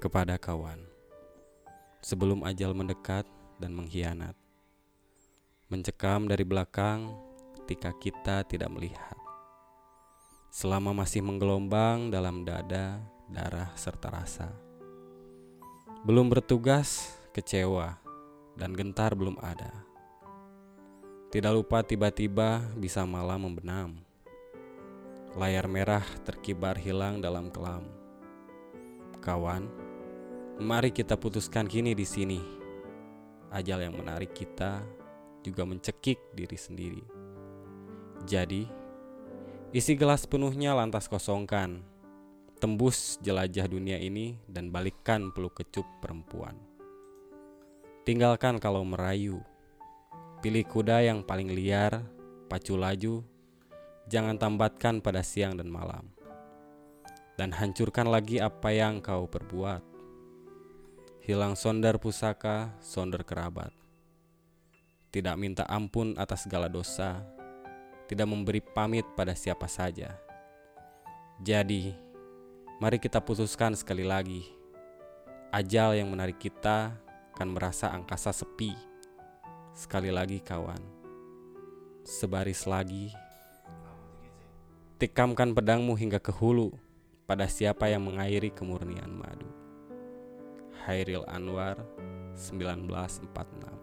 kepada kawan sebelum ajal mendekat dan mengkhianat, mencekam dari belakang ketika kita tidak melihat, selama masih menggelombang dalam dada, darah, serta rasa. Belum bertugas, kecewa, dan gentar belum ada. Tidak lupa tiba-tiba bisa malam membenam. Layar merah terkibar hilang dalam kelam. Kawan, Mari kita putuskan kini di sini. Ajal yang menarik kita juga mencekik diri sendiri. Jadi, isi gelas penuhnya lantas kosongkan. Tembus jelajah dunia ini dan balikkan peluk kecup perempuan. Tinggalkan kalau merayu. Pilih kuda yang paling liar, pacu laju, jangan tambatkan pada siang dan malam. Dan hancurkan lagi apa yang kau perbuat hilang sondar pusaka, sondar kerabat. Tidak minta ampun atas segala dosa, tidak memberi pamit pada siapa saja. Jadi, mari kita putuskan sekali lagi. Ajal yang menarik kita akan merasa angkasa sepi. Sekali lagi kawan, sebaris lagi. Tikamkan pedangmu hingga ke hulu pada siapa yang mengairi kemurnian madu. Hairil Anwar 1946